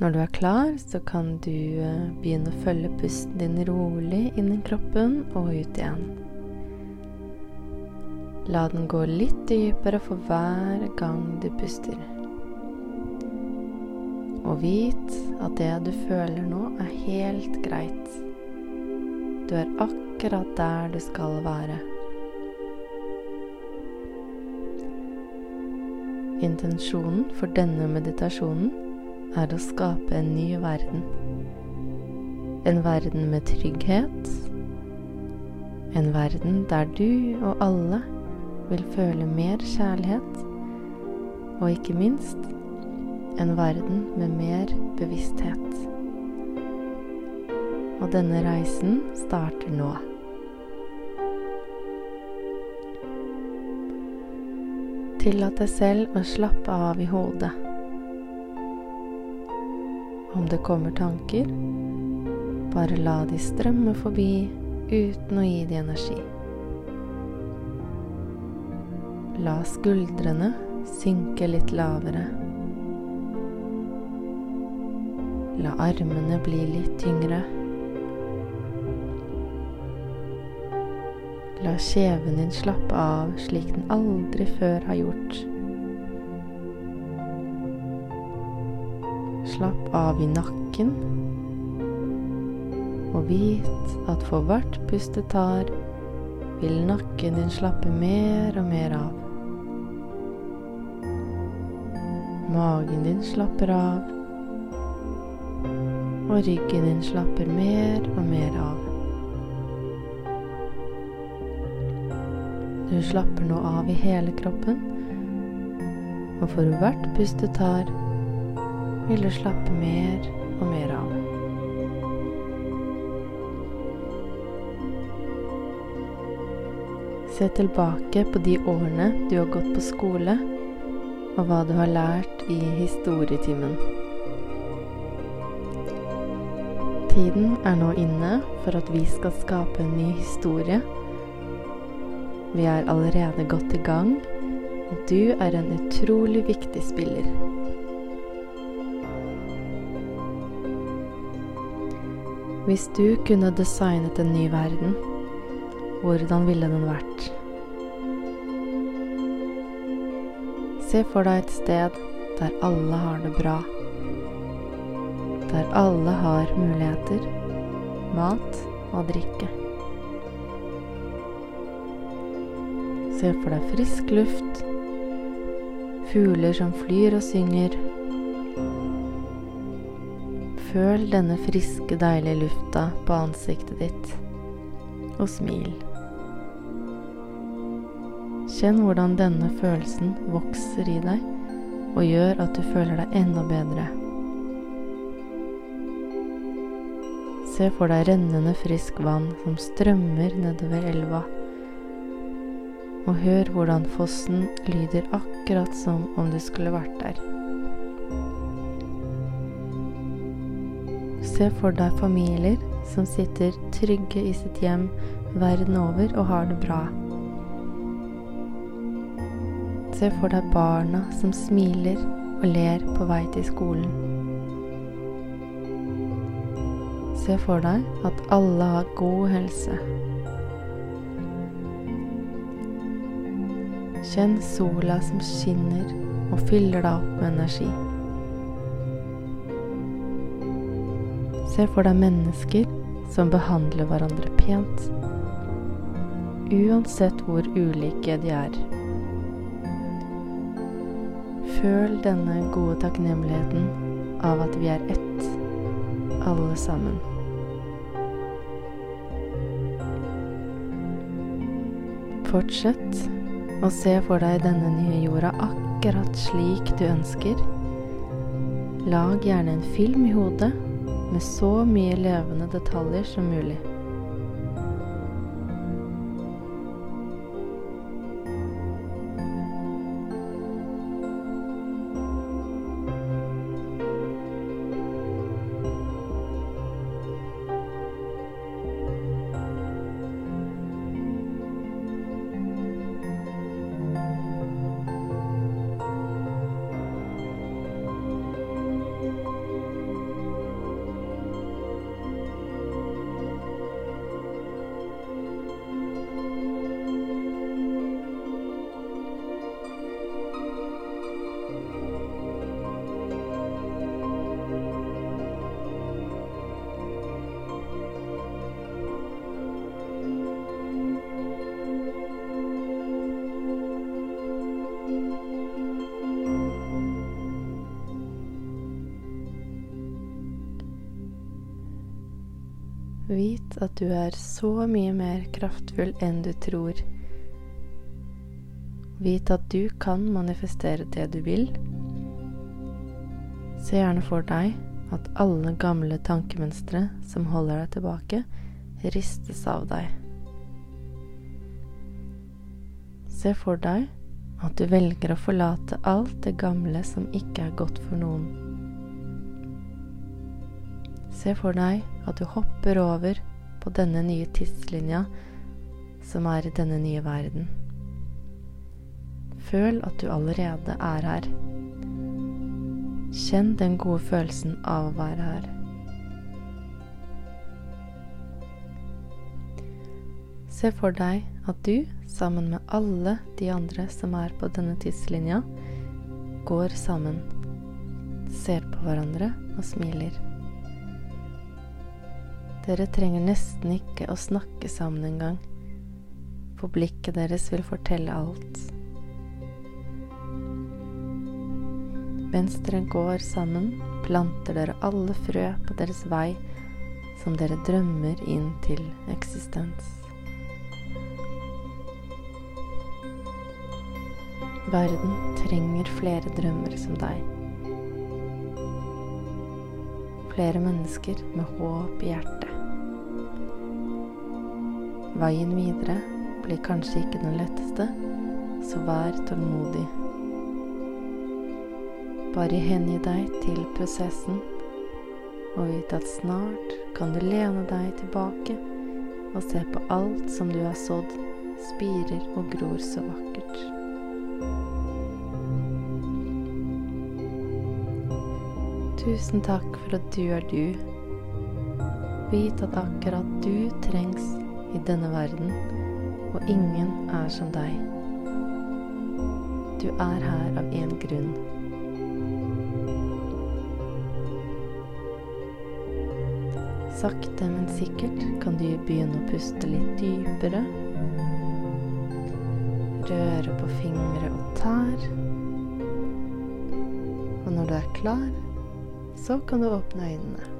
Når du er klar, så kan du eh, begynne å følge pusten din rolig inn i kroppen og ut igjen. La den gå litt dypere for hver gang du puster. Og vit at det du føler nå, er helt greit. Du er akkurat der du skal være. Intensjonen for denne meditasjonen er å skape en ny verden. En verden med trygghet. En verden der du og alle vil føle mer kjærlighet. Og ikke minst en verden med mer bevissthet. Og denne reisen starter nå. Tillat deg selv å slappe av i hodet. Om det kommer tanker, bare la de strømme forbi uten å gi de energi. La skuldrene synke litt lavere. La armene bli litt tyngre. La kjeven din slappe av slik den aldri før har gjort. Slapp av i nakken, og vit at for hvert pust du tar, vil nakken din slappe mer og mer av. Magen din slapper av, og ryggen din slapper mer og mer av. Du slapper nå av i hele kroppen, og for hvert pust du tar, vil du slappe mer og mer av. Se tilbake på de årene du har gått på skole, og hva du har lært i historietimen. Tiden er nå inne for at vi skal skape en ny historie. Vi er allerede godt i gang, og du er en utrolig viktig spiller. Hvis du kunne designet en ny verden, hvordan ville den vært? Se for deg et sted der alle har det bra. Der alle har muligheter, mat og drikke. Se for deg frisk luft, fugler som flyr og synger. Føl denne friske, deilige lufta på ansiktet ditt, og smil. Kjenn hvordan denne følelsen vokser i deg og gjør at du føler deg enda bedre. Se for deg rennende frisk vann som strømmer nedover elva. Og hør hvordan fossen lyder akkurat som om du skulle vært der. Se for deg familier som sitter trygge i sitt hjem verden over og har det bra. Se for deg barna som smiler og ler på vei til skolen. Se for deg at alle har god helse. Kjenn sola som skinner og fyller deg opp med energi. Se for deg mennesker som behandler hverandre pent, uansett hvor ulike de er. Føl denne gode takknemligheten av at vi er ett, alle sammen. Fortsett å se for deg denne nye jorda akkurat slik du ønsker. Lag gjerne en film i hodet med så mye levende detaljer som mulig. Vit at du er så mye mer kraftfull enn du tror. Vit at du kan manifestere det du vil. Se gjerne for deg at alle gamle tankemønstre som holder deg tilbake, ristes av deg. Se for deg at du velger å forlate alt det gamle som ikke er godt for noen. Se for deg at du hopper over på denne nye tidslinja som er i denne nye verden. Føl at du allerede er her. Kjenn den gode følelsen av å være her. Se for deg at du, sammen med alle de andre som er på denne tidslinja, går sammen, ser på hverandre og smiler. Dere trenger nesten ikke å snakke sammen engang, for blikket deres vil fortelle alt. Mens dere går sammen, planter dere alle frø på deres vei som dere drømmer inn til eksistens. Verden trenger flere drømmer som deg. Flere mennesker med håp i hjertet. Veien videre blir kanskje ikke den letteste, så vær tålmodig. Bare hengi deg til prosessen, og vite at snart kan du lene deg tilbake og se på alt som du har sådd, spirer og gror så vakkert. Tusen takk for at du er du. Vit at akkurat du trengs i denne verden, og ingen er som deg. Du er her av én grunn. Sakte, men sikkert kan du begynne å puste litt dypere. Røre på fingre og tær. Og når du er klar, så kan du åpne øynene.